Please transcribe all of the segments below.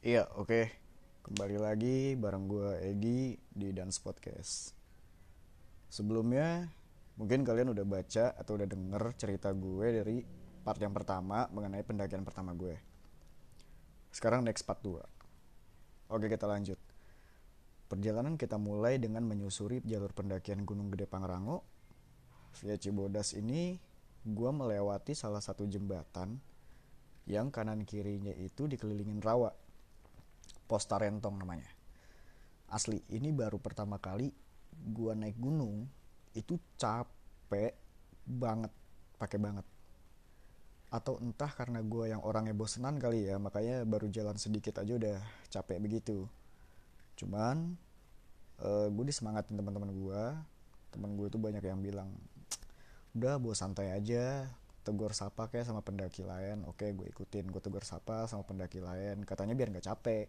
Iya, oke. Kembali lagi bareng gue Egi di Dance Podcast. Sebelumnya, mungkin kalian udah baca atau udah denger cerita gue dari part yang pertama mengenai pendakian pertama gue. Sekarang next part 2. Oke, kita lanjut. Perjalanan kita mulai dengan menyusuri jalur pendakian Gunung Gede Pangrango. Via Cibodas ini, gue melewati salah satu jembatan yang kanan kirinya itu dikelilingin rawa Posta Rentong namanya. Asli, ini baru pertama kali gua naik gunung itu capek banget, pakai banget. Atau entah karena gua yang orangnya bosenan kali ya, makanya baru jalan sedikit aja udah capek begitu. Cuman uh, eh, gue disemangatin teman-teman gua, teman gue itu banyak yang bilang, udah bawa santai aja, tegur sapa kayak sama pendaki lain oke gue ikutin gue tegur sapa sama pendaki lain katanya biar nggak capek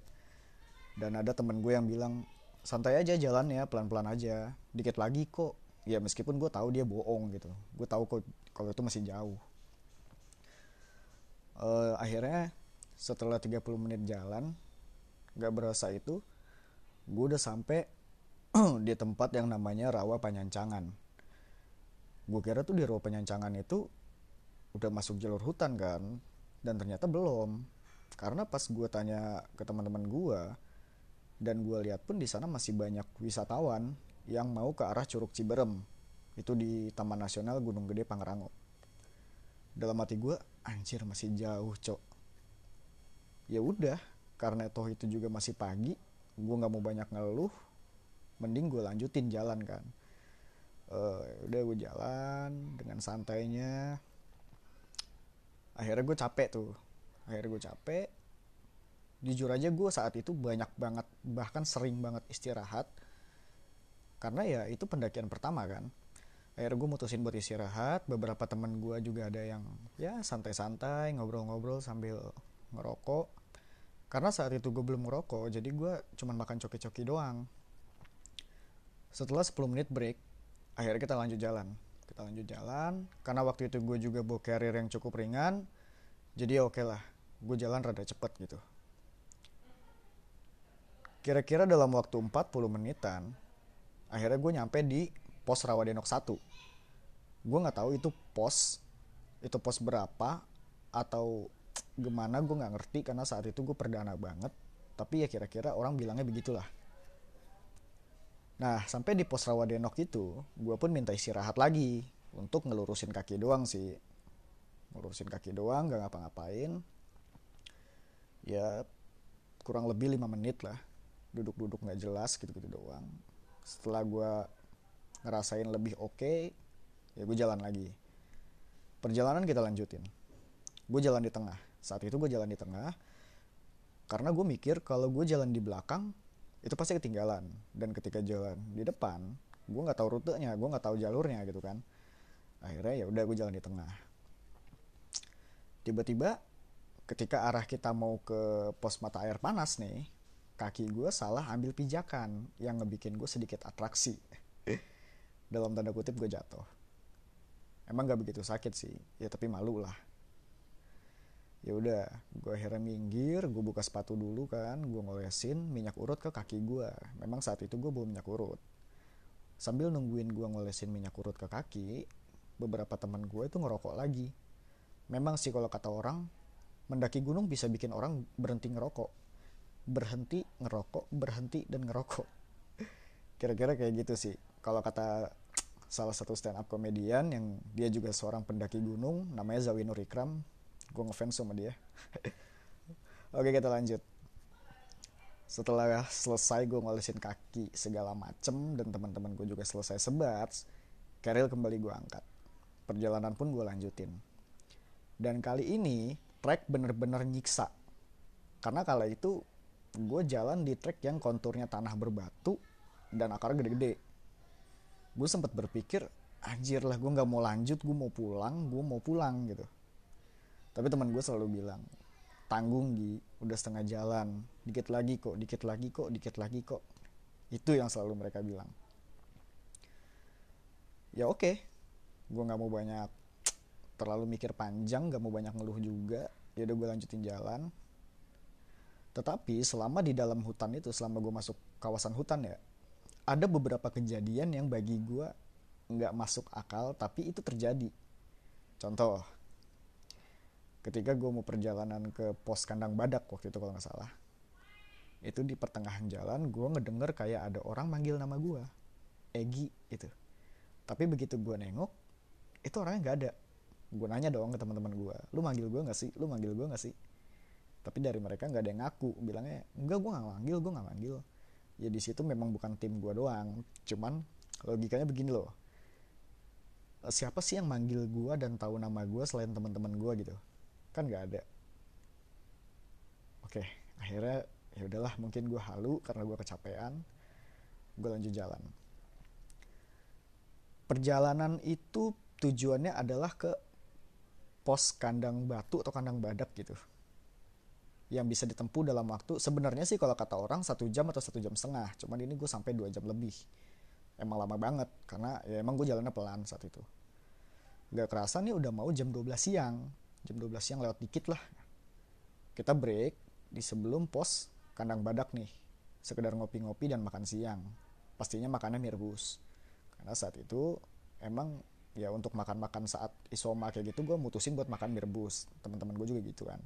dan ada temen gue yang bilang santai aja jalan ya pelan-pelan aja. Dikit lagi kok. Ya meskipun gue tahu dia bohong gitu. Gue tahu kok kalau itu masih jauh. Uh, akhirnya setelah 30 menit jalan gak berasa itu gue udah sampai di tempat yang namanya rawa panyancangan. Gue kira tuh di rawa panyancangan itu udah masuk jalur hutan kan dan ternyata belum. Karena pas gue tanya ke teman-teman gue dan gue lihat pun di sana masih banyak wisatawan yang mau ke arah Curug Ciberem. Itu di Taman Nasional Gunung Gede Pangrango. Dalam hati gue anjir masih jauh cok. Ya udah karena toh itu juga masih pagi gue nggak mau banyak ngeluh mending gue lanjutin jalan kan. Uh, udah gue jalan dengan santainya. Akhirnya gue capek tuh. Akhirnya gue capek jujur aja gue saat itu banyak banget bahkan sering banget istirahat. Karena ya itu pendakian pertama kan. Akhirnya gue mutusin buat istirahat. Beberapa temen gue juga ada yang ya santai-santai ngobrol-ngobrol sambil ngerokok. Karena saat itu gue belum ngerokok jadi gue cuman makan coki-coki doang. Setelah 10 menit break akhirnya kita lanjut jalan. Kita lanjut jalan karena waktu itu gue juga bawa carrier yang cukup ringan jadi oke okay lah gue jalan rada cepet gitu Kira-kira dalam waktu 40 menitan, akhirnya gue nyampe di pos Rawadenok 1. Gue nggak tahu itu pos, itu pos berapa, atau gimana gue nggak ngerti karena saat itu gue perdana banget. Tapi ya kira-kira orang bilangnya begitulah. Nah, sampai di pos Rawadenok itu, gue pun minta istirahat lagi untuk ngelurusin kaki doang sih. Ngelurusin kaki doang, gak ngapa-ngapain. Ya, kurang lebih 5 menit lah duduk-duduk nggak jelas gitu-gitu doang. Setelah gue ngerasain lebih oke okay, ya gue jalan lagi. Perjalanan kita lanjutin. Gue jalan di tengah. Saat itu gue jalan di tengah karena gue mikir kalau gue jalan di belakang itu pasti ketinggalan. Dan ketika jalan di depan gue nggak tahu rutenya gue nggak tahu jalurnya gitu kan. Akhirnya ya udah gue jalan di tengah. Tiba-tiba ketika arah kita mau ke pos mata air panas nih kaki gue salah ambil pijakan yang ngebikin gue sedikit atraksi. Dalam tanda kutip gue jatuh. Emang gak begitu sakit sih ya tapi malu lah. Ya udah gue akhirnya minggir gue buka sepatu dulu kan gue ngolesin minyak urut ke kaki gue memang saat itu gue bawa minyak urut. Sambil nungguin gue ngolesin minyak urut ke kaki beberapa teman gue itu ngerokok lagi. Memang sih kalau kata orang mendaki gunung bisa bikin orang berhenti ngerokok berhenti ngerokok berhenti dan ngerokok. Kira-kira kayak gitu sih. Kalau kata salah satu stand up komedian yang dia juga seorang pendaki gunung namanya Zawinur Ikram gue ngefans sama dia. Oke kita lanjut. Setelah selesai gue ngolesin kaki segala macem dan teman-teman gue juga selesai sebat keril kembali gue angkat. Perjalanan pun gue lanjutin. Dan kali ini trek bener-bener nyiksa. Karena kala itu gue jalan di trek yang konturnya tanah berbatu dan akarnya gede-gede. Gue sempat berpikir anjir lah gue nggak mau lanjut gue mau pulang gue mau pulang gitu. Tapi teman gue selalu bilang tanggung Gi. Udah setengah jalan. Dikit lagi kok dikit lagi kok dikit lagi kok. Itu yang selalu mereka bilang. Ya oke okay. gue nggak mau banyak terlalu mikir panjang nggak mau banyak ngeluh juga. Ya udah gue lanjutin jalan tetapi selama di dalam hutan itu selama gue masuk kawasan hutan ya ada beberapa kejadian yang bagi gue nggak masuk akal tapi itu terjadi. Contoh ketika gue mau perjalanan ke pos kandang badak waktu itu kalau nggak salah itu di pertengahan jalan gue ngedenger kayak ada orang manggil nama gue Egi itu tapi begitu gue nengok itu orangnya nggak ada. Gue nanya dong ke teman-teman gue lu manggil gue nggak sih? Lu manggil gue nggak sih tapi dari mereka nggak ada yang ngaku. Bilangnya enggak gue nggak manggil gue nggak manggil. Ya di situ memang bukan tim gue doang. Cuman logikanya begini loh. Siapa sih yang manggil gue dan tahu nama gue selain teman-teman gue gitu. Kan nggak ada. Oke akhirnya ya udahlah mungkin gue halu karena gue kecapean gue lanjut jalan. Perjalanan itu tujuannya adalah ke pos kandang batu atau kandang badak gitu yang bisa ditempuh dalam waktu sebenarnya sih kalau kata orang satu jam atau satu jam setengah. Cuman ini gue sampai dua jam lebih. Emang lama banget karena ya emang gue jalannya pelan saat itu. Gak kerasa nih udah mau jam 12 siang. Jam 12 siang lewat dikit lah. Kita break di sebelum pos kandang badak nih. Sekedar ngopi-ngopi dan makan siang. Pastinya makannya mie rebus. Karena saat itu emang ya untuk makan-makan saat isoma kayak gitu gue mutusin buat makan mie rebus. Teman-teman gue juga gitu kan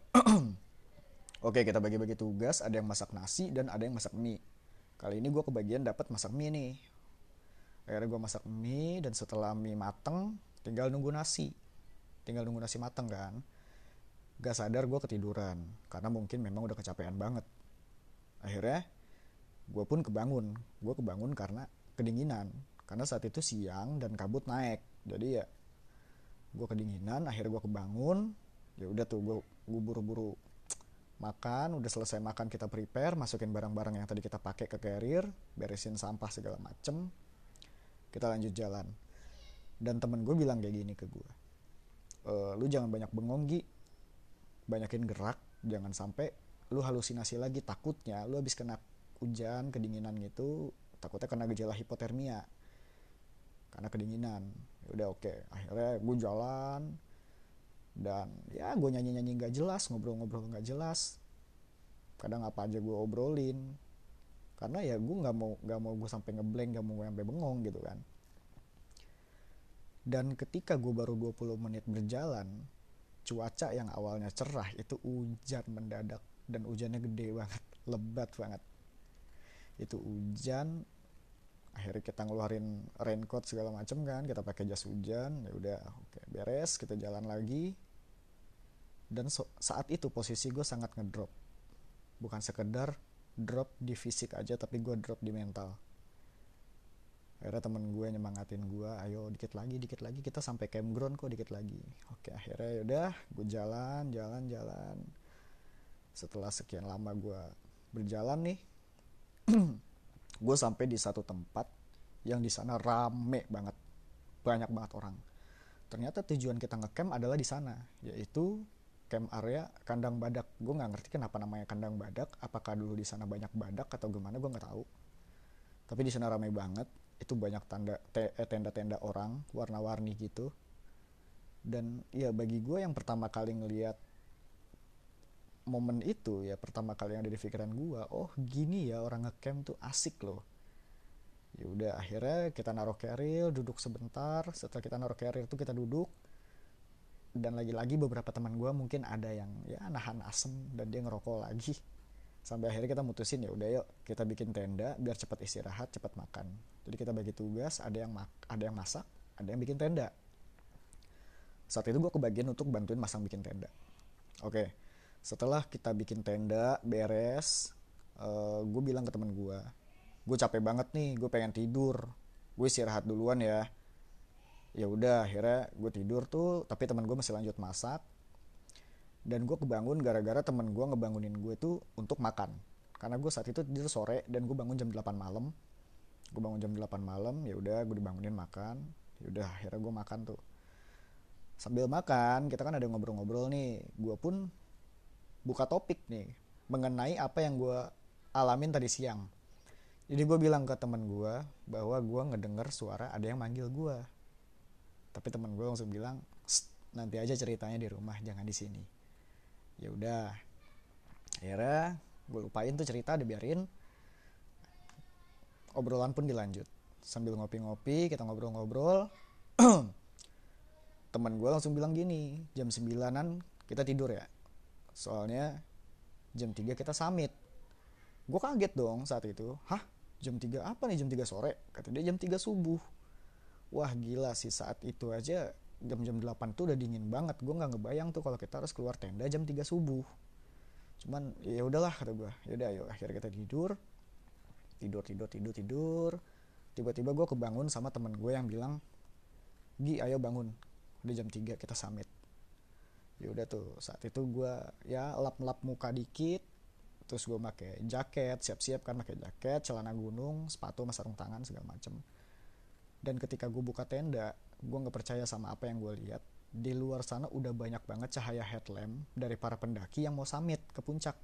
Oke kita bagi-bagi tugas. Ada yang masak nasi dan ada yang masak mie. Kali ini gue kebagian dapat masak mie nih. Akhirnya gue masak mie dan setelah mie mateng tinggal nunggu nasi. Tinggal nunggu nasi mateng kan. Gak sadar gue ketiduran Karena mungkin memang udah kecapean banget. Akhirnya gue pun kebangun. Gue kebangun karena kedinginan. Karena saat itu siang dan kabut naik. Jadi ya gue kedinginan akhirnya gue kebangun ya udah tuh gue gue buru-buru makan udah selesai makan kita prepare masukin barang-barang yang tadi kita pakai ke carrier beresin sampah segala macem kita lanjut jalan. Dan temen gue bilang kayak gini ke gue e, lu jangan banyak bengong Gi. Banyakin gerak jangan sampai lu halusinasi lagi takutnya lu habis kena hujan kedinginan gitu takutnya kena gejala hipotermia karena kedinginan. Ya udah oke. Okay. akhirnya gue jalan dan ya gue nyanyi nyanyi nggak jelas ngobrol-ngobrol nggak jelas. Kadang apa aja gue obrolin. Karena ya gue nggak mau nggak mau gue sampai ngeblank nggak mau gue sampai bengong gitu kan. Dan ketika gue baru 20 menit berjalan cuaca yang awalnya cerah itu hujan mendadak. Dan hujannya gede banget lebat banget. Itu hujan akhirnya kita ngeluarin raincoat segala macem kan kita pakai jas hujan ya udah oke beres kita jalan lagi. Dan so, saat itu posisi gue sangat ngedrop. Bukan sekedar drop di fisik aja tapi gue drop di mental. Akhirnya temen gue nyemangatin gue ayo dikit lagi dikit lagi. Kita sampai campground kok dikit lagi. Oke akhirnya yaudah gue jalan jalan jalan. Setelah sekian lama gue berjalan nih gue sampai di satu tempat yang di sana rame banget. Banyak banget orang. Ternyata tujuan kita ngecamp adalah di sana yaitu camp area kandang badak. Gue nggak ngerti kenapa namanya kandang badak apakah dulu di sana banyak badak atau gimana gue nggak tahu. Tapi di sana ramai banget itu banyak tanda eh, tenda-tenda orang warna-warni gitu. Dan ya bagi gue yang pertama kali ngelihat momen itu ya pertama kali yang ada di pikiran gue oh gini ya orang ngecamp tuh asik loh. Ya udah akhirnya kita naruh carrier duduk sebentar setelah kita naruh carrier itu kita duduk. Dan lagi-lagi beberapa teman gue mungkin ada yang ya nahan asem dan dia ngerokok lagi. Sampai akhirnya kita mutusin ya udah yuk kita bikin tenda biar cepat istirahat cepat makan. Jadi kita bagi tugas ada yang mak ada yang masak ada yang bikin tenda. Saat itu gue kebagian untuk bantuin masang bikin tenda. Oke setelah kita bikin tenda beres uh, eh, gue bilang ke temen gue gue capek banget nih gue pengen tidur. Gue istirahat duluan ya. Ya udah akhirnya gue tidur tuh tapi teman gue masih lanjut masak. Dan gue kebangun gara-gara temen gue ngebangunin gue tuh untuk makan. Karena gue saat itu tidur sore dan gue bangun jam 8 malam. Gue bangun jam 8 malam ya udah gue dibangunin makan. Ya udah akhirnya gue makan tuh. Sambil makan kita kan ada ngobrol-ngobrol nih. Gue pun buka topik nih mengenai apa yang gue alamin tadi siang. Jadi gue bilang ke temen gue bahwa gue ngedenger suara ada yang manggil gue. Tapi temen gue langsung bilang, nanti aja ceritanya di rumah, jangan di sini. Ya udah. akhirnya gue lupain tuh cerita dibiarin obrolan pun dilanjut sambil ngopi-ngopi kita ngobrol-ngobrol teman gue langsung bilang gini jam 9an kita tidur ya soalnya jam 3 kita summit. Gue kaget dong saat itu. Hah? Jam 3 apa nih? Jam 3 sore? Kata dia jam 3 subuh. Wah gila sih. Saat itu aja jam-jam 8 tuh udah dingin banget. Gue nggak ngebayang tuh kalau kita harus keluar tenda jam 3 subuh. Cuman ya udahlah kata gue yaudah ayo akhirnya kita tidur. Tidur tidur tidur tidur. Tiba-tiba gue kebangun sama temen gue yang bilang Gi ayo bangun. Udah jam 3 kita summit ya udah tuh saat itu gue ya lap-lap muka dikit terus gue pakai jaket siap-siap kan pakai jaket celana gunung sepatu sama sarung tangan segala macem. Dan ketika gue buka tenda gue nggak percaya sama apa yang gue lihat. Di luar sana udah banyak banget cahaya headlamp dari para pendaki yang mau summit ke puncak.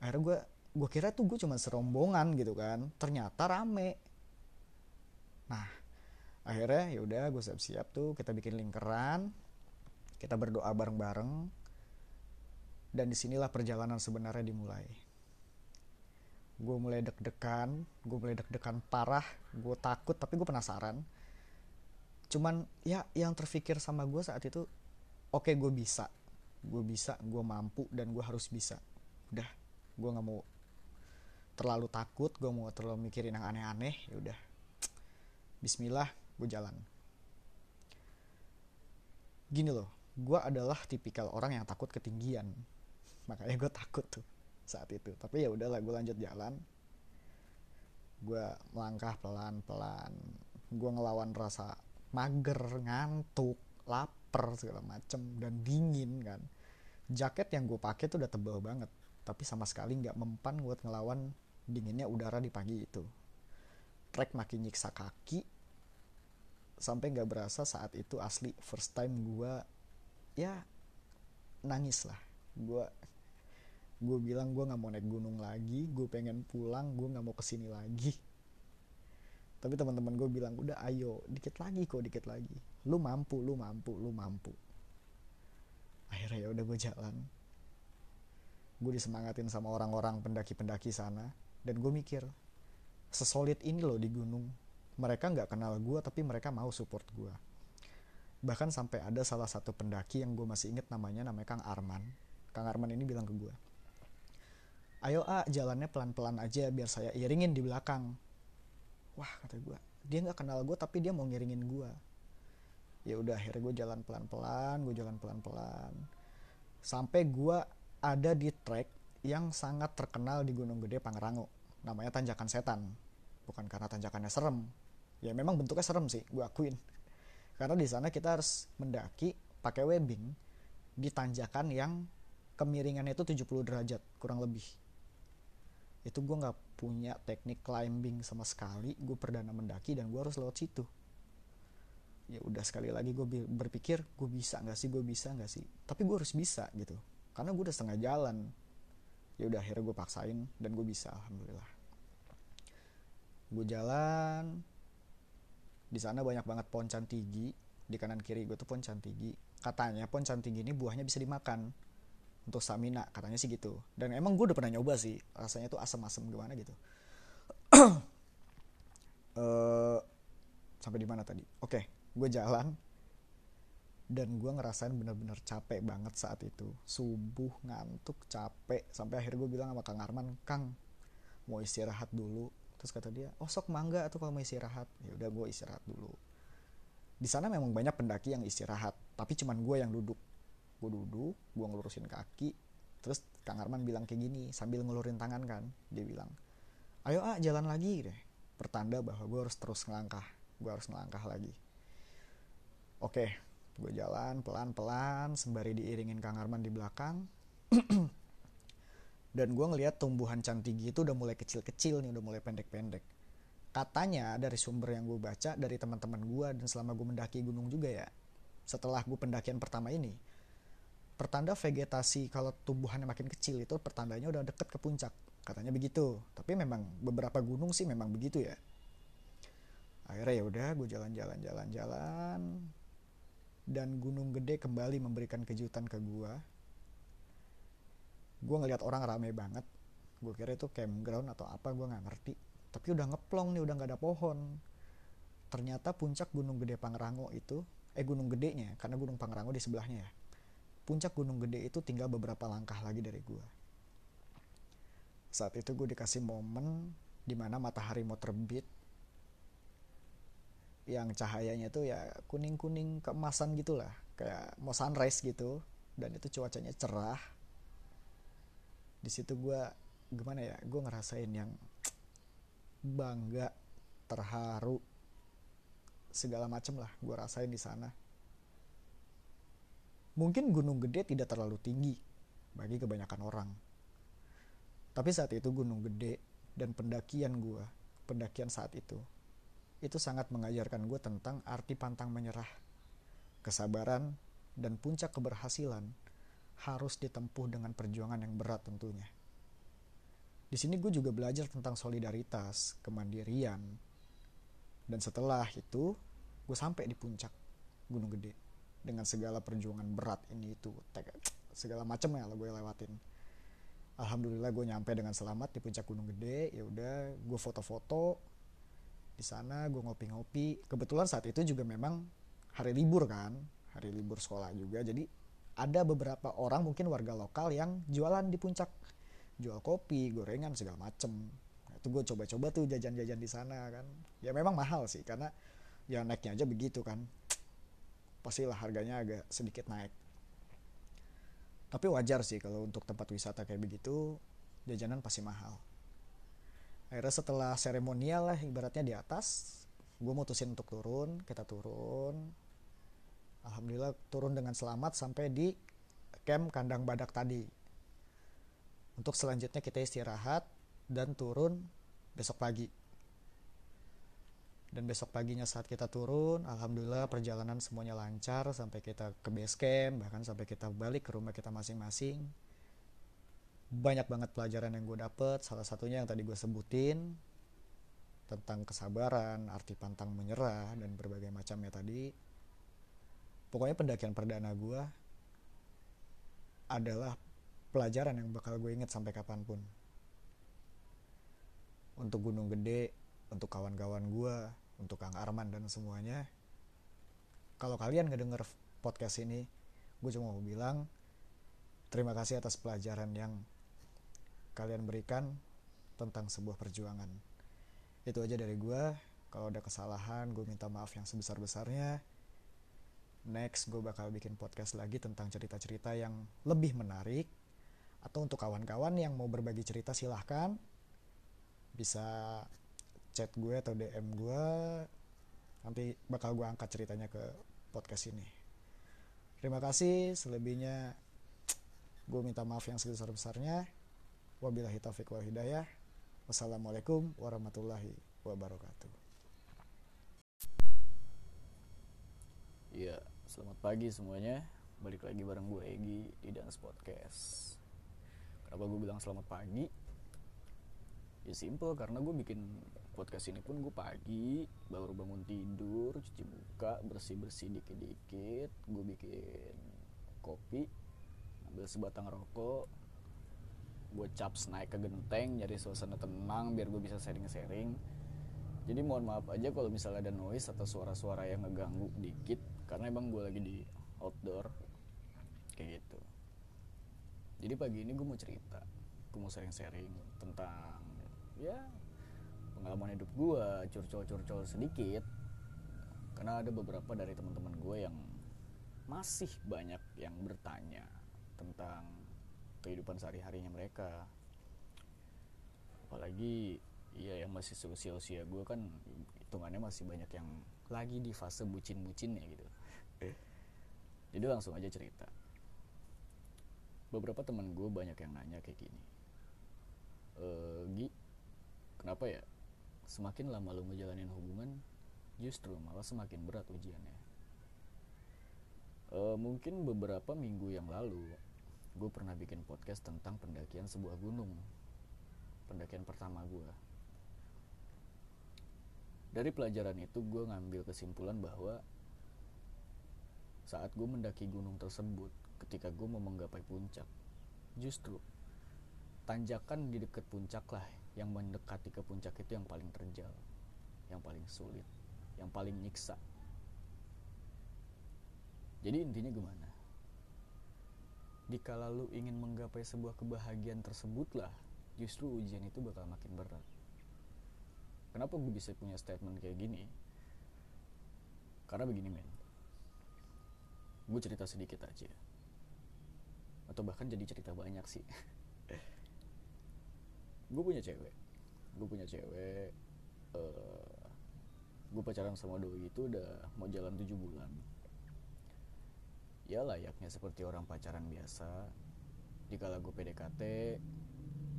Akhirnya gue gue kira tuh gue cuma serombongan gitu kan ternyata rame. Nah akhirnya ya udah gue siap-siap tuh kita bikin lingkaran kita berdoa bareng-bareng dan di sinilah perjalanan sebenarnya dimulai. Gue mulai deg-degan gue mulai deg-degan parah gue takut tapi gue penasaran. Cuman ya yang terpikir sama gue saat itu oke okay, gue bisa. Gue bisa gue mampu dan gue harus bisa. Udah gue nggak mau terlalu takut gue mau terlalu mikirin yang aneh-aneh ya udah. Bismillah gue jalan. Gini loh gue adalah tipikal orang yang takut ketinggian. Makanya gue takut tuh saat itu. Tapi ya udahlah gue lanjut jalan. Gue melangkah pelan-pelan. Gue ngelawan rasa mager ngantuk lapar segala macem dan dingin kan. Jaket yang gue pakai tuh udah tebel banget tapi sama sekali nggak mempan buat ngelawan dinginnya udara di pagi itu. Trek makin nyiksa kaki sampai nggak berasa saat itu asli first time gue ya nangis lah. Gue gue bilang gue nggak mau naik gunung lagi gue pengen pulang gue nggak mau ke sini lagi. Tapi teman-teman gue bilang udah ayo dikit lagi kok dikit lagi. Lu mampu lu mampu lu mampu. Akhirnya ya udah gue jalan. Gue disemangatin sama orang-orang pendaki-pendaki sana dan gue mikir sesolid ini loh di gunung. Mereka nggak kenal gue tapi mereka mau support gue bahkan sampai ada salah satu pendaki yang gue masih inget namanya namanya Kang Arman. Kang Arman ini bilang ke gue ayo ah jalannya pelan-pelan aja biar saya iringin di belakang. Wah kata gue dia nggak kenal gue tapi dia mau ngiringin gue ya udah akhirnya gue jalan pelan-pelan gue jalan pelan-pelan. Sampai gue ada di trek yang sangat terkenal di Gunung Gede Pangrango. Namanya Tanjakan Setan. Bukan karena tanjakannya serem. Ya memang bentuknya serem sih gue akuin karena di sana kita harus mendaki pakai webbing di tanjakan yang kemiringannya itu 70 derajat kurang lebih. Itu gue nggak punya teknik climbing sama sekali gue perdana mendaki dan gue harus lewat situ. Ya udah sekali lagi gue berpikir gue bisa nggak sih gue bisa nggak sih? Tapi gue harus bisa gitu. Karena gue udah setengah jalan. Ya udah akhirnya gue paksain dan gue bisa alhamdulillah. Gue jalan di sana banyak banget pohon cantigi di kanan kiri gue tuh pohon cantigi. Katanya pohon cantigi ini buahnya bisa dimakan untuk stamina katanya sih gitu. Dan emang gue udah pernah nyoba sih rasanya tuh asam-asam gimana gitu. Uh, sampai di mana tadi? Oke okay, gue jalan dan gue ngerasain bener-bener capek banget saat itu. Subuh ngantuk capek sampai akhirnya gue bilang sama kang Arman kang mau istirahat dulu terus kata dia oh sok mangga atau kalau mau istirahat. Ya udah gue istirahat dulu. Di sana memang banyak pendaki yang istirahat tapi cuman gue yang duduk. Gue duduk gue ngelurusin kaki. Terus Kang Arman bilang kayak gini sambil ngelurin tangan kan dia bilang ayo ah jalan lagi deh. Pertanda bahwa gue harus terus ngelangkah gue harus ngelangkah lagi. Oke gue jalan pelan-pelan sembari diiringin Kang Arman di belakang dan gue ngeliat tumbuhan cantigi itu udah mulai kecil-kecil nih udah mulai pendek-pendek. Katanya dari sumber yang gue baca dari teman-teman gue dan selama gue mendaki gunung juga ya setelah gue pendakian pertama ini pertanda vegetasi kalau tumbuhannya makin kecil itu pertandanya udah deket ke puncak. Katanya begitu. Tapi memang beberapa gunung sih memang begitu ya. Akhirnya ya udah gue jalan-jalan jalan-jalan. Dan gunung gede kembali memberikan kejutan ke gue gue ngeliat orang rame banget. Gue kira itu campground atau apa gue nggak ngerti. Tapi udah ngeplong nih udah nggak ada pohon. Ternyata puncak gunung gede Pangrango itu eh gunung gedenya karena gunung Pangrango di sebelahnya ya. Puncak gunung gede itu tinggal beberapa langkah lagi dari gue saat itu gue dikasih momen di mana matahari mau terbit. Yang cahayanya tuh ya kuning kuning keemasan gitulah. Kayak mau sunrise gitu. Dan itu cuacanya cerah di situ gue gimana ya gue ngerasain yang bangga terharu segala macem lah gue rasain di sana. Mungkin gunung gede tidak terlalu tinggi bagi kebanyakan orang. Tapi saat itu gunung gede dan pendakian gue pendakian saat itu itu sangat mengajarkan gue tentang arti pantang menyerah kesabaran dan puncak keberhasilan harus ditempuh dengan perjuangan yang berat tentunya. Di sini gue juga belajar tentang solidaritas, kemandirian, dan setelah itu gue sampai di puncak Gunung Gede dengan segala perjuangan berat ini itu segala macam ya gue lewatin. Alhamdulillah gue nyampe dengan selamat di puncak Gunung Gede. Ya udah, gue foto-foto di sana, gue ngopi-ngopi. Kebetulan saat itu juga memang hari libur kan, hari libur sekolah juga. Jadi ada beberapa orang mungkin warga lokal yang jualan di puncak. Jual kopi gorengan segala macem. Nah, itu gue coba-coba tuh jajan-jajan di sana kan. Ya memang mahal sih karena ya naiknya aja begitu kan. Pastilah harganya agak sedikit naik. Tapi wajar sih kalau untuk tempat wisata kayak begitu jajanan pasti mahal. Akhirnya setelah seremonial lah ibaratnya di atas gue mutusin untuk turun kita turun alhamdulillah turun dengan selamat sampai di camp kandang badak tadi. Untuk selanjutnya kita istirahat dan turun besok pagi. Dan besok paginya saat kita turun alhamdulillah perjalanan semuanya lancar sampai kita ke base camp bahkan sampai kita balik ke rumah kita masing-masing. Banyak banget pelajaran yang gue dapet. Salah satunya yang tadi gue sebutin tentang kesabaran arti pantang menyerah dan berbagai macamnya tadi pokoknya pendakian perdana gue adalah pelajaran yang bakal gue inget sampai kapan pun. Untuk Gunung Gede untuk kawan-kawan gue untuk Kang Arman dan semuanya. Kalau kalian ngedenger podcast ini gue cuma mau bilang terima kasih atas pelajaran yang kalian berikan tentang sebuah perjuangan. Itu aja dari gue kalau ada kesalahan gue minta maaf yang sebesar-besarnya next gue bakal bikin podcast lagi tentang cerita-cerita yang lebih menarik atau untuk kawan-kawan yang mau berbagi cerita silahkan. Bisa chat gue atau DM gue nanti bakal gue angkat ceritanya ke podcast ini. Terima kasih. Selebihnya gue minta maaf yang sebesar-besarnya. Wabillahi taufiq wal hidayah. Wassalamualaikum warahmatullahi wabarakatuh. Iya, selamat pagi semuanya. Balik lagi bareng gue Egi di Dance Podcast. Kenapa gue bilang selamat pagi? Ya simple karena gue bikin podcast ini pun gue pagi baru bangun tidur, cuci muka, bersih-bersih dikit-dikit, gue bikin kopi, ambil sebatang rokok, gue caps naik ke genteng nyari suasana tenang biar gue bisa sharing-sharing jadi mohon maaf aja kalau misalnya ada noise atau suara-suara yang ngeganggu dikit karena emang gue lagi di outdoor kayak gitu. Jadi pagi ini gue mau cerita gue mau sharing-sharing tentang ya pengalaman hidup gue curcol-curcol sedikit. Karena ada beberapa dari teman-teman gue yang masih banyak yang bertanya tentang kehidupan sehari-harinya mereka. Apalagi iya yang masih seusia usia gue kan hitungannya masih banyak yang lagi di fase bucin-bucinnya gitu jadi langsung aja cerita. Beberapa teman gue banyak yang nanya kayak gini. E, Gi kenapa ya? Semakin lama lo ngejalanin hubungan justru malah semakin berat ujiannya. E, mungkin beberapa minggu yang lalu gue pernah bikin podcast tentang pendakian sebuah gunung. Pendakian pertama gue dari pelajaran itu gue ngambil kesimpulan bahwa saat gue mendaki gunung tersebut ketika gue mau menggapai puncak. Justru tanjakan di dekat puncak lah yang mendekati ke puncak itu yang paling terjal yang paling sulit yang paling nyiksa. Jadi intinya gimana? Dikala lu ingin menggapai sebuah kebahagiaan tersebutlah justru ujian itu bakal makin berat. Kenapa gue bisa punya statement kayak gini? Karena begini men gue cerita sedikit aja. Atau bahkan jadi cerita banyak sih. Gue punya cewek. Gue punya cewek uh, gue pacaran sama doi itu udah mau jalan tujuh bulan. Ya layaknya seperti orang pacaran biasa. Dikala gue PDKT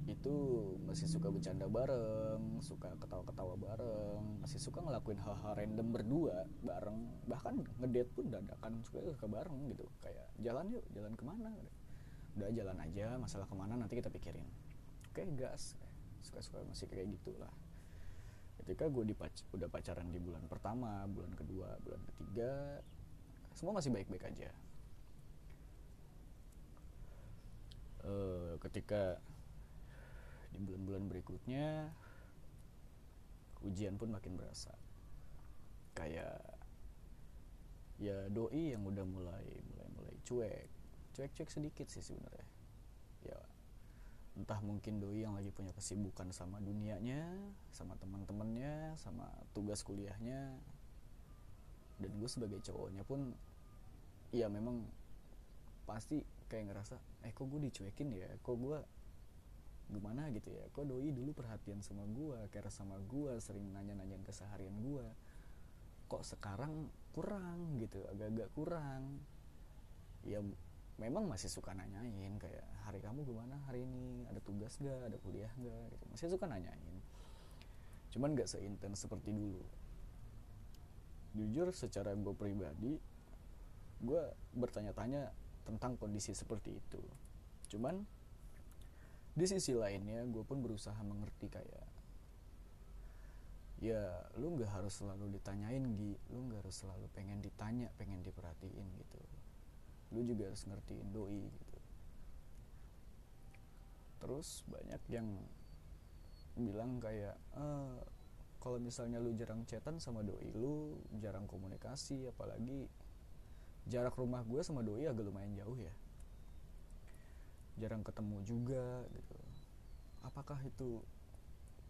itu masih suka bercanda bareng, suka ketawa-ketawa bareng, masih suka ngelakuin hal-hal random berdua bareng, bahkan ngedate pun dadakan suka suka bareng gitu, kayak jalan yuk, jalan ke mana? Udah jalan aja, masalah ke mana nanti kita pikirin. Oke gas, suka-suka masih kayak gitulah. Ketika gue dipac udah pacaran di bulan pertama, bulan kedua, bulan ketiga, semua masih baik-baik aja. Uh, ketika di bulan-bulan berikutnya ujian pun makin berasa. Kayak ya doi yang udah mulai mulai mulai cuek. Cuek cuek sedikit sih sebenarnya. Ya entah mungkin doi yang lagi punya kesibukan sama dunianya sama teman-temannya sama tugas kuliahnya. Dan gue sebagai cowoknya pun ya memang pasti kayak ngerasa eh kok gue dicuekin ya? Kok gue gimana gitu ya? Kok doi dulu perhatian sama gue care sama gue sering nanya-nanyain keseharian gue kok sekarang kurang gitu agak-agak kurang. Ya memang masih suka nanyain kayak hari kamu gimana hari ini? Ada tugas gak ada kuliah gak gitu. Masih suka nanyain. Cuman gak seintens seperti dulu. Jujur secara gue pribadi gue bertanya-tanya tentang kondisi seperti itu. Cuman di sisi lainnya gue pun berusaha mengerti kayak ya lu nggak harus selalu ditanyain Gi. Lu nggak harus selalu pengen ditanya pengen diperhatiin gitu. Lu juga harus ngertiin doi gitu. Terus banyak yang bilang kayak e, kalau misalnya lu jarang chatan sama doi lu jarang komunikasi apalagi jarak rumah gue sama doi agak lumayan jauh ya jarang ketemu juga gitu. Apakah itu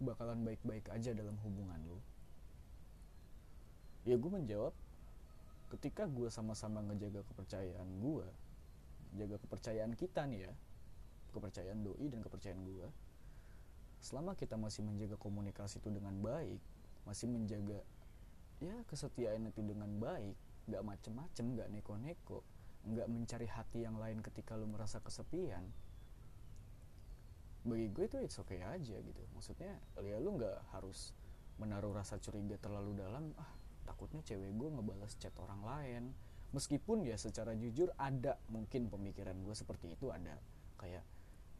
bakalan baik-baik aja dalam hubungan lu? Ya gue menjawab ketika gue sama-sama ngejaga kepercayaan gue jaga kepercayaan kita nih ya kepercayaan doi dan kepercayaan gue selama kita masih menjaga komunikasi itu dengan baik masih menjaga ya kesetiaan itu dengan baik nggak macem-macem nggak neko-neko nggak mencari hati yang lain ketika lu merasa kesepian bagi gue itu it's okay aja gitu. Maksudnya ya lu nggak harus menaruh rasa curiga terlalu dalam ah takutnya cewek gue ngebalas chat orang lain. Meskipun ya secara jujur ada mungkin pemikiran gue seperti itu ada kayak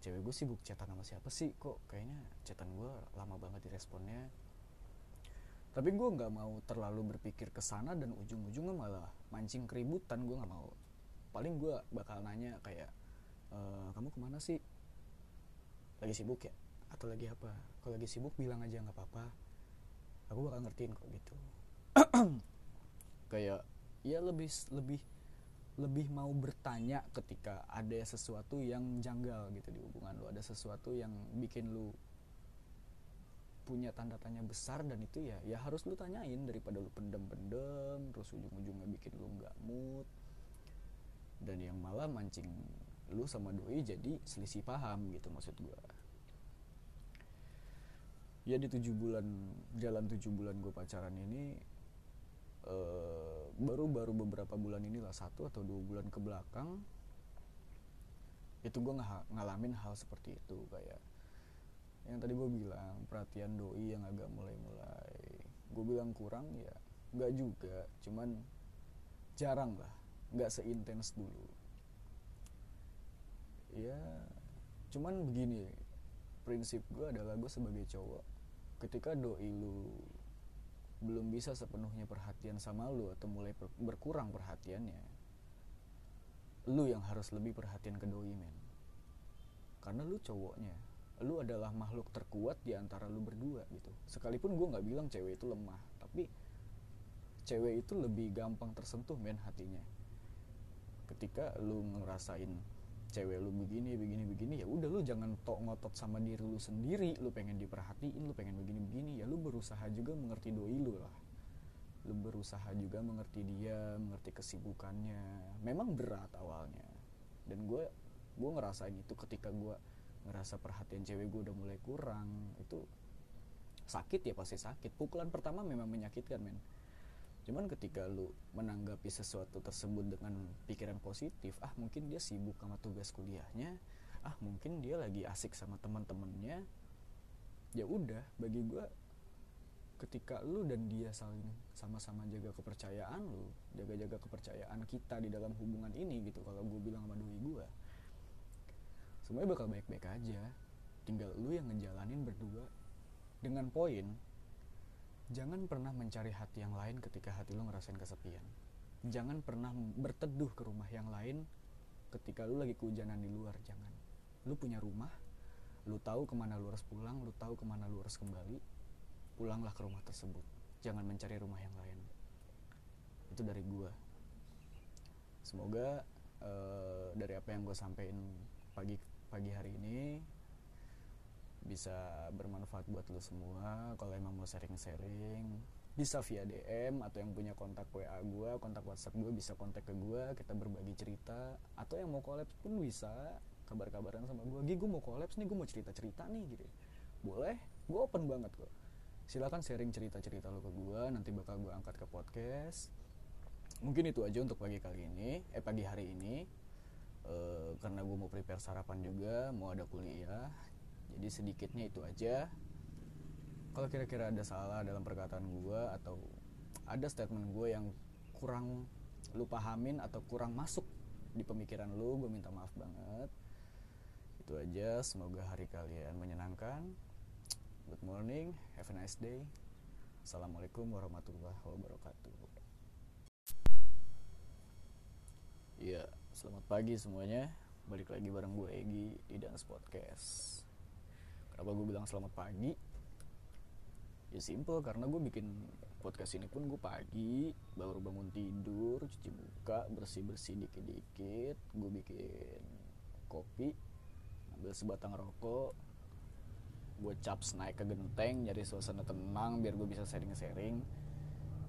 cewek gue sibuk chatan sama siapa sih? Kok kayaknya chatan gue lama banget diresponnya tapi gue nggak mau terlalu berpikir ke sana dan ujung-ujungnya malah mancing keributan gue nggak mau paling gue bakal nanya kayak e, kamu ke mana sih? Lagi sibuk ya? Atau lagi apa? Kalau lagi sibuk bilang aja nggak apa-apa. Aku bakal ngertiin kok gitu. Kayak ya lebih lebih lebih mau bertanya ketika ada sesuatu yang janggal gitu di hubungan lu. Ada sesuatu yang bikin lu punya tanda tanya besar dan itu ya ya harus lu tanyain daripada lu pendem-pendem terus ujung-ujungnya bikin lu nggak mood dan yang malah mancing lu sama doi jadi selisih paham gitu maksud gue ya di tujuh bulan jalan tujuh bulan gue pacaran ini baru-baru uh, beberapa bulan inilah satu atau dua bulan ke belakang itu gue ng ngalamin hal seperti itu kayak yang tadi gue bilang perhatian doi yang agak mulai-mulai. Gue bilang kurang ya nggak juga. Cuman jarang lah nggak seintens dulu. Ya cuman begini prinsip gue adalah gue sebagai cowok ketika doi lu belum bisa sepenuhnya perhatian sama lu atau mulai per berkurang perhatiannya lu yang harus lebih perhatian ke doi men. Karena lu cowoknya lu adalah makhluk terkuat di antara lu berdua gitu. Sekalipun gue nggak bilang cewek itu lemah tapi cewek itu lebih gampang tersentuh men hatinya ketika lu ngerasain cewek lu begini begini begini ya udah lu jangan tok ngotot sama diri lu sendiri. Lu pengen diperhatiin lu pengen begini begini. Ya lu berusaha juga mengerti doi lu lah. Lu berusaha juga mengerti dia mengerti kesibukannya. Memang berat awalnya. Dan gue gue ngerasain itu ketika gue ngerasa perhatian cewek gue udah mulai kurang itu sakit ya pasti sakit. Pukulan pertama memang menyakitkan men cuman ketika lu menanggapi sesuatu tersebut dengan pikiran positif ah mungkin dia sibuk sama tugas kuliahnya ah mungkin dia lagi asik sama teman-temannya ya udah bagi gue ketika lu dan dia saling sama-sama jaga kepercayaan lu jaga-jaga kepercayaan kita di dalam hubungan ini gitu kalau gue bilang sama doi gue semuanya bakal baik-baik aja. Tinggal lu yang ngejalanin berdua dengan poin jangan pernah mencari hati yang lain ketika hati lu ngerasain kesepian. Jangan pernah berteduh ke rumah yang lain ketika lu lagi kehujanan di luar jangan. Lu punya rumah lu tahu ke mana lu harus pulang lu tahu ke mana lu harus kembali pulanglah ke rumah tersebut. Jangan mencari rumah yang lain. Itu dari gua. Semoga uh, dari apa yang gue sampaikan pagi pagi hari ini bisa bermanfaat buat lo semua kalau emang mau sharing-sharing bisa via DM atau yang punya kontak WA gue, kontak WhatsApp gue bisa kontak ke gue, kita berbagi cerita atau yang mau collab pun bisa kabar-kabaran sama gue, gue mau collab nih, gue mau cerita-cerita nih gitu. Boleh, gue open banget kok. Silakan sharing cerita-cerita lo ke gue, nanti bakal gue angkat ke podcast. Mungkin itu aja untuk pagi kali ini, eh pagi hari ini. E, karena gue mau prepare sarapan juga, mau ada kuliah, jadi sedikitnya itu aja. Kalau kira-kira ada salah dalam perkataan gue atau ada statement gue yang kurang lu pahamin atau kurang masuk di pemikiran lu gue minta maaf banget. Itu aja. Semoga hari kalian menyenangkan. Good morning. Have a nice day. Assalamualaikum warahmatullahi wabarakatuh. Iya, selamat pagi semuanya. Balik lagi bareng gue Egi di Dance Podcast. Kenapa gue bilang selamat pagi? Ya simple karena gue bikin podcast ini pun gue pagi baru bangun tidur, cuci muka, bersih-bersih dikit-dikit, gue bikin kopi, ambil sebatang rokok, gue caps naik ke genteng nyari suasana tenang biar gue bisa sharing-sharing.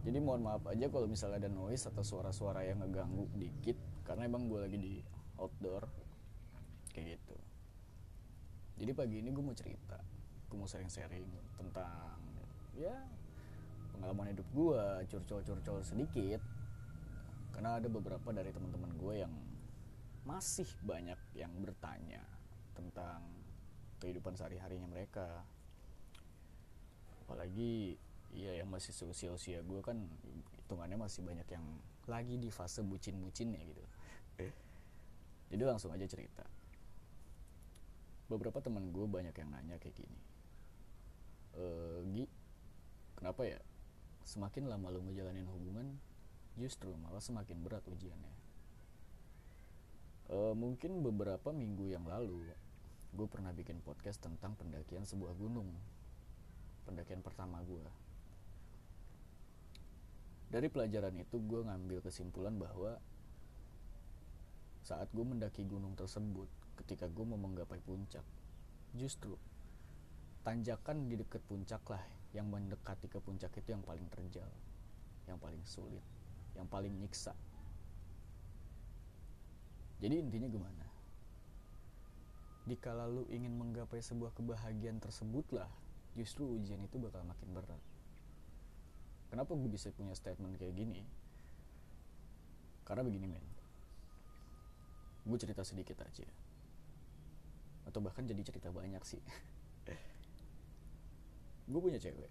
Jadi mohon maaf aja kalau misalnya ada noise atau suara-suara yang ngeganggu dikit karena emang gue lagi di outdoor kayak gitu jadi pagi ini gue mau cerita gue mau sharing-sharing tentang ya pengalaman hidup gue curcol-curcol sedikit. Karena ada beberapa dari teman-teman gue yang masih banyak yang bertanya tentang kehidupan sehari-harinya mereka. Apalagi ya yang masih usia-usia gue kan hitungannya masih banyak yang lagi di fase bucin-bucinnya gitu. Jadi langsung aja cerita beberapa teman gue banyak yang nanya kayak gini. E, Gi kenapa ya semakin lama lo ngejalanin hubungan justru malah semakin berat ujiannya? E, mungkin beberapa minggu yang lalu gue pernah bikin podcast tentang pendakian sebuah gunung. Pendakian pertama gue dari pelajaran itu gue ngambil kesimpulan bahwa saat gue mendaki gunung tersebut ketika gue mau menggapai puncak. Justru tanjakan di dekat puncak lah yang mendekati ke puncak itu yang paling terjal yang paling sulit yang paling nyiksa. Jadi intinya gimana? Dikala lu ingin menggapai sebuah kebahagiaan tersebutlah justru ujian itu bakal makin berat. Kenapa gue bisa punya statement kayak gini? Karena begini men. Gue cerita sedikit aja atau bahkan jadi cerita banyak sih. Gue punya cewek.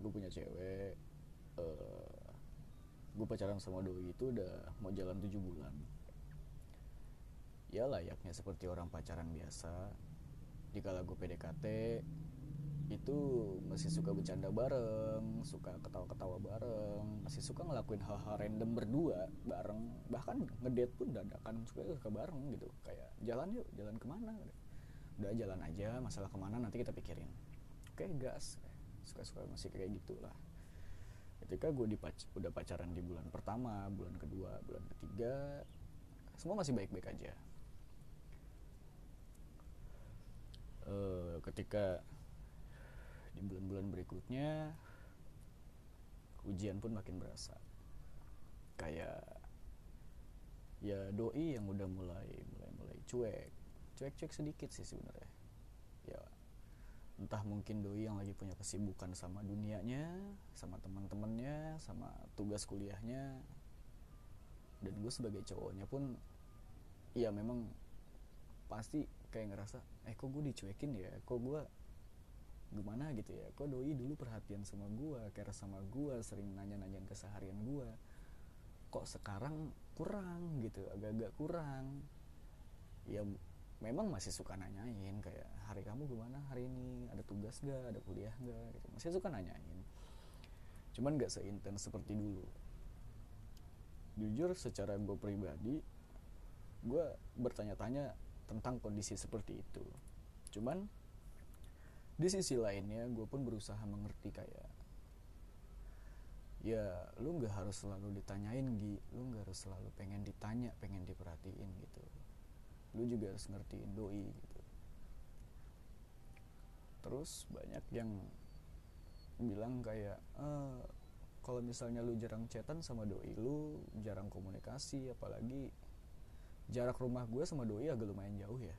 Gue punya cewek uh, gue pacaran sama doi itu udah mau jalan tujuh bulan. Ya layaknya seperti orang pacaran biasa. Dikala gue PDKT itu masih suka bercanda bareng, suka ketawa-ketawa bareng, masih suka ngelakuin hal-hal random berdua bareng, bahkan ngedate pun dadakan suka suka bareng gitu, kayak jalan yuk, jalan ke mana? Udah jalan aja masalah ke mana nanti kita pikirin. Oke gas. Suka-suka masih kayak gitulah. Ketika gue dipac udah pacaran di bulan pertama bulan kedua bulan ketiga semua masih baik-baik aja. Uh, ketika di bulan-bulan berikutnya ujian pun makin berasa. Kayak ya doi yang udah mulai mulai mulai cuek cuek cuek sedikit sih sebenarnya. Ya entah mungkin doi yang lagi punya kesibukan sama dunianya sama teman-temannya sama tugas kuliahnya. Dan gue sebagai cowoknya pun ya memang pasti kayak ngerasa eh kok gue dicuekin ya? Kok gue gimana gitu ya? Kok doi dulu perhatian sama gue care sama gue sering nanya-nanyain keseharian gue? Kok sekarang kurang gitu agak-agak kurang? Ya memang masih suka nanyain kayak hari kamu gimana hari ini? Ada tugas gak ada kuliah gak gitu. Masih suka nanyain. Cuman gak seintens seperti dulu. Jujur secara gue pribadi gue bertanya-tanya tentang kondisi seperti itu. Cuman di sisi lainnya gue pun berusaha mengerti kayak ya lu nggak harus selalu ditanyain Gi. Lu nggak harus selalu pengen ditanya pengen diperhatiin gitu lu juga harus ngertiin doi gitu. Terus banyak yang bilang kayak e, kalau misalnya lu jarang chatan sama doi lu jarang komunikasi apalagi jarak rumah gue sama doi agak lumayan jauh ya.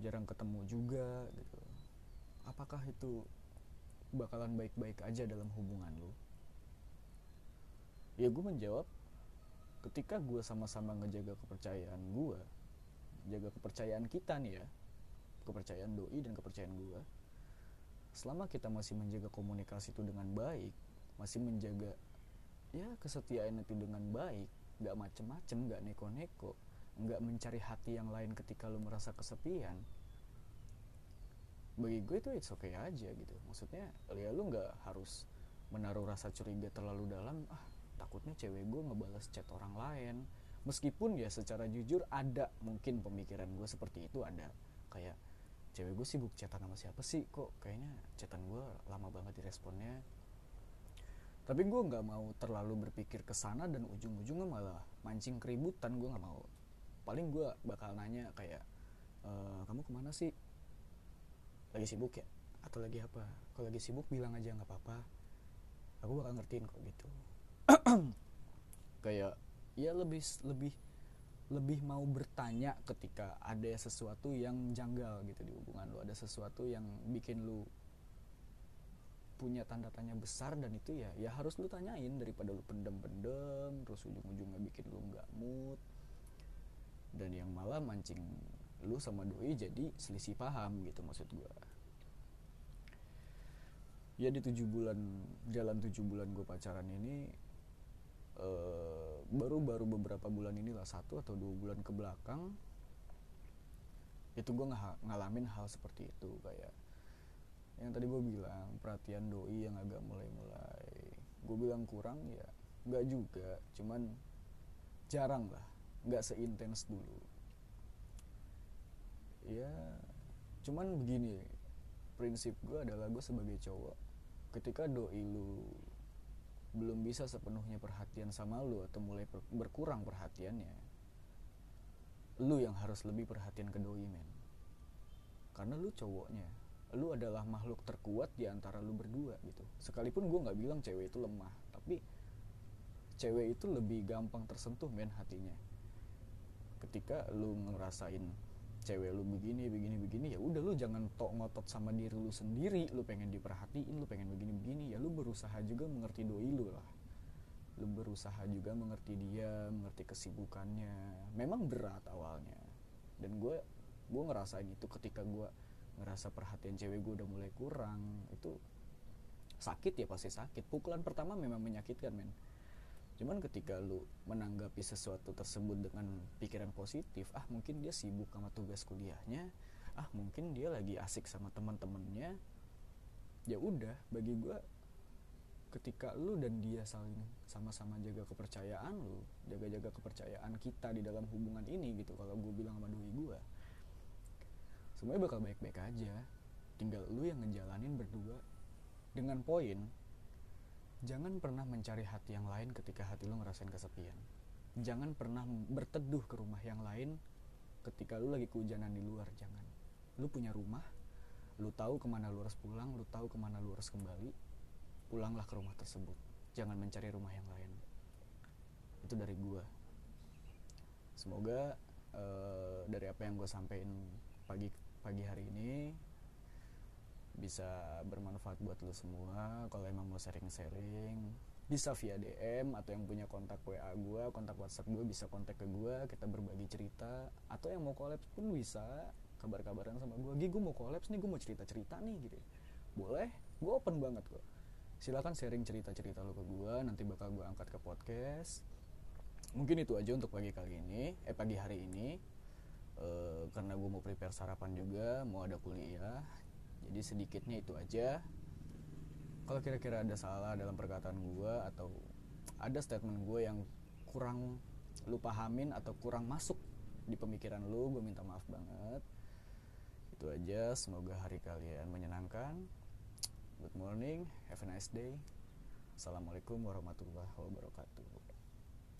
Jarang ketemu juga gitu. Apakah itu bakalan baik-baik aja dalam hubungan lu? Ya gue menjawab ketika gue sama-sama ngejaga kepercayaan gue jaga kepercayaan kita nih ya kepercayaan doi dan kepercayaan gue selama kita masih menjaga komunikasi itu dengan baik masih menjaga ya kesetiaan itu dengan baik nggak macem-macem nggak neko-neko nggak mencari hati yang lain ketika lu merasa kesepian bagi gue itu it's okay aja gitu. Maksudnya ya lu nggak harus menaruh rasa curiga terlalu dalam ah takutnya cewek gue ngebalas chat orang lain. Meskipun ya secara jujur ada mungkin pemikiran gue seperti itu ada. Kayak cewek gue sibuk chatan sama siapa sih? Kok kayaknya chatan gue lama banget diresponnya tapi gue nggak mau terlalu berpikir ke sana dan ujung-ujungnya malah mancing keributan gue nggak mau. Paling gue bakal nanya kayak e, kamu ke mana sih? Lagi sibuk ya? Atau lagi apa? Kalau lagi sibuk bilang aja nggak apa-apa. Aku bakal ngertiin kok gitu kayak ya lebih lebih lebih mau bertanya ketika ada sesuatu yang janggal gitu di hubungan lu. Ada sesuatu yang bikin lu punya tanda tanya besar dan itu ya ya harus lu tanyain daripada lu pendem-pendem terus ujung-ujungnya bikin lu nggak mood. Dan yang malah mancing lu sama doi jadi selisih paham gitu maksud gue ya di tujuh bulan jalan tujuh bulan gue pacaran ini baru-baru uh, beberapa bulan inilah satu atau dua bulan ke belakang itu gue ng ngalamin hal seperti itu kayak yang tadi gue bilang perhatian doi yang agak mulai-mulai. Gue bilang kurang ya nggak juga cuman jarang lah nggak seintens dulu. Ya cuman begini prinsip gue adalah gue sebagai cowok ketika doi lu belum bisa sepenuhnya perhatian sama lu atau mulai berkurang perhatiannya lu yang harus lebih perhatian ke doi men. Karena lu cowoknya lu adalah makhluk terkuat di antara lu berdua gitu. Sekalipun gue nggak bilang cewek itu lemah tapi cewek itu lebih gampang tersentuh men hatinya. Ketika lu ngerasain cewek lu begini begini begini ya udah lu jangan tok ngotot sama diri lu sendiri. Lu pengen diperhatiin lu pengen begini begini. Ya lu berusaha juga mengerti doi lu lah. Lu berusaha juga mengerti dia mengerti kesibukannya. Memang berat awalnya. Dan gue gue ngerasain itu ketika gue ngerasa perhatian cewek gue udah mulai kurang. Itu sakit ya pasti sakit. Pukulan pertama memang menyakitkan men cuman ketika lu menanggapi sesuatu tersebut dengan pikiran positif ah mungkin dia sibuk sama tugas kuliahnya ah mungkin dia lagi asik sama teman-temannya ya udah bagi gue ketika lu dan dia saling sama-sama jaga kepercayaan lu jaga-jaga kepercayaan kita di dalam hubungan ini gitu kalau gue bilang sama doi gue semuanya bakal baik-baik aja. Tinggal lu yang ngejalanin berdua dengan poin jangan pernah mencari hati yang lain ketika hati lu ngerasain kesepian. Jangan pernah berteduh ke rumah yang lain ketika lu lagi kehujanan di luar jangan. Lu punya rumah lu tahu ke mana lu harus pulang lu tahu ke mana lu harus kembali pulanglah ke rumah tersebut. Jangan mencari rumah yang lain. Itu dari gua. Semoga uh, dari apa yang gue sampaikan pagi pagi hari ini bisa bermanfaat buat lo semua kalau emang mau sharing-sharing bisa via DM atau yang punya kontak WA gue, kontak WhatsApp gue bisa kontak ke gue, kita berbagi cerita atau yang mau kolaps pun bisa kabar-kabaran sama gue, Gi gue mau kolaps nih, gue mau cerita-cerita nih gitu. Boleh, gue open banget kok. Silakan sharing cerita-cerita lo ke gue, nanti bakal gue angkat ke podcast. Mungkin itu aja untuk pagi kali ini, eh pagi hari ini. E, karena gue mau prepare sarapan juga, mau ada kuliah. Jadi sedikitnya itu aja. Kalau kira-kira ada salah dalam perkataan gue atau ada statement gue yang kurang lu pahamin atau kurang masuk di pemikiran lu gue minta maaf banget. Itu aja semoga hari kalian menyenangkan. Good morning have a nice day. Assalamualaikum warahmatullahi wabarakatuh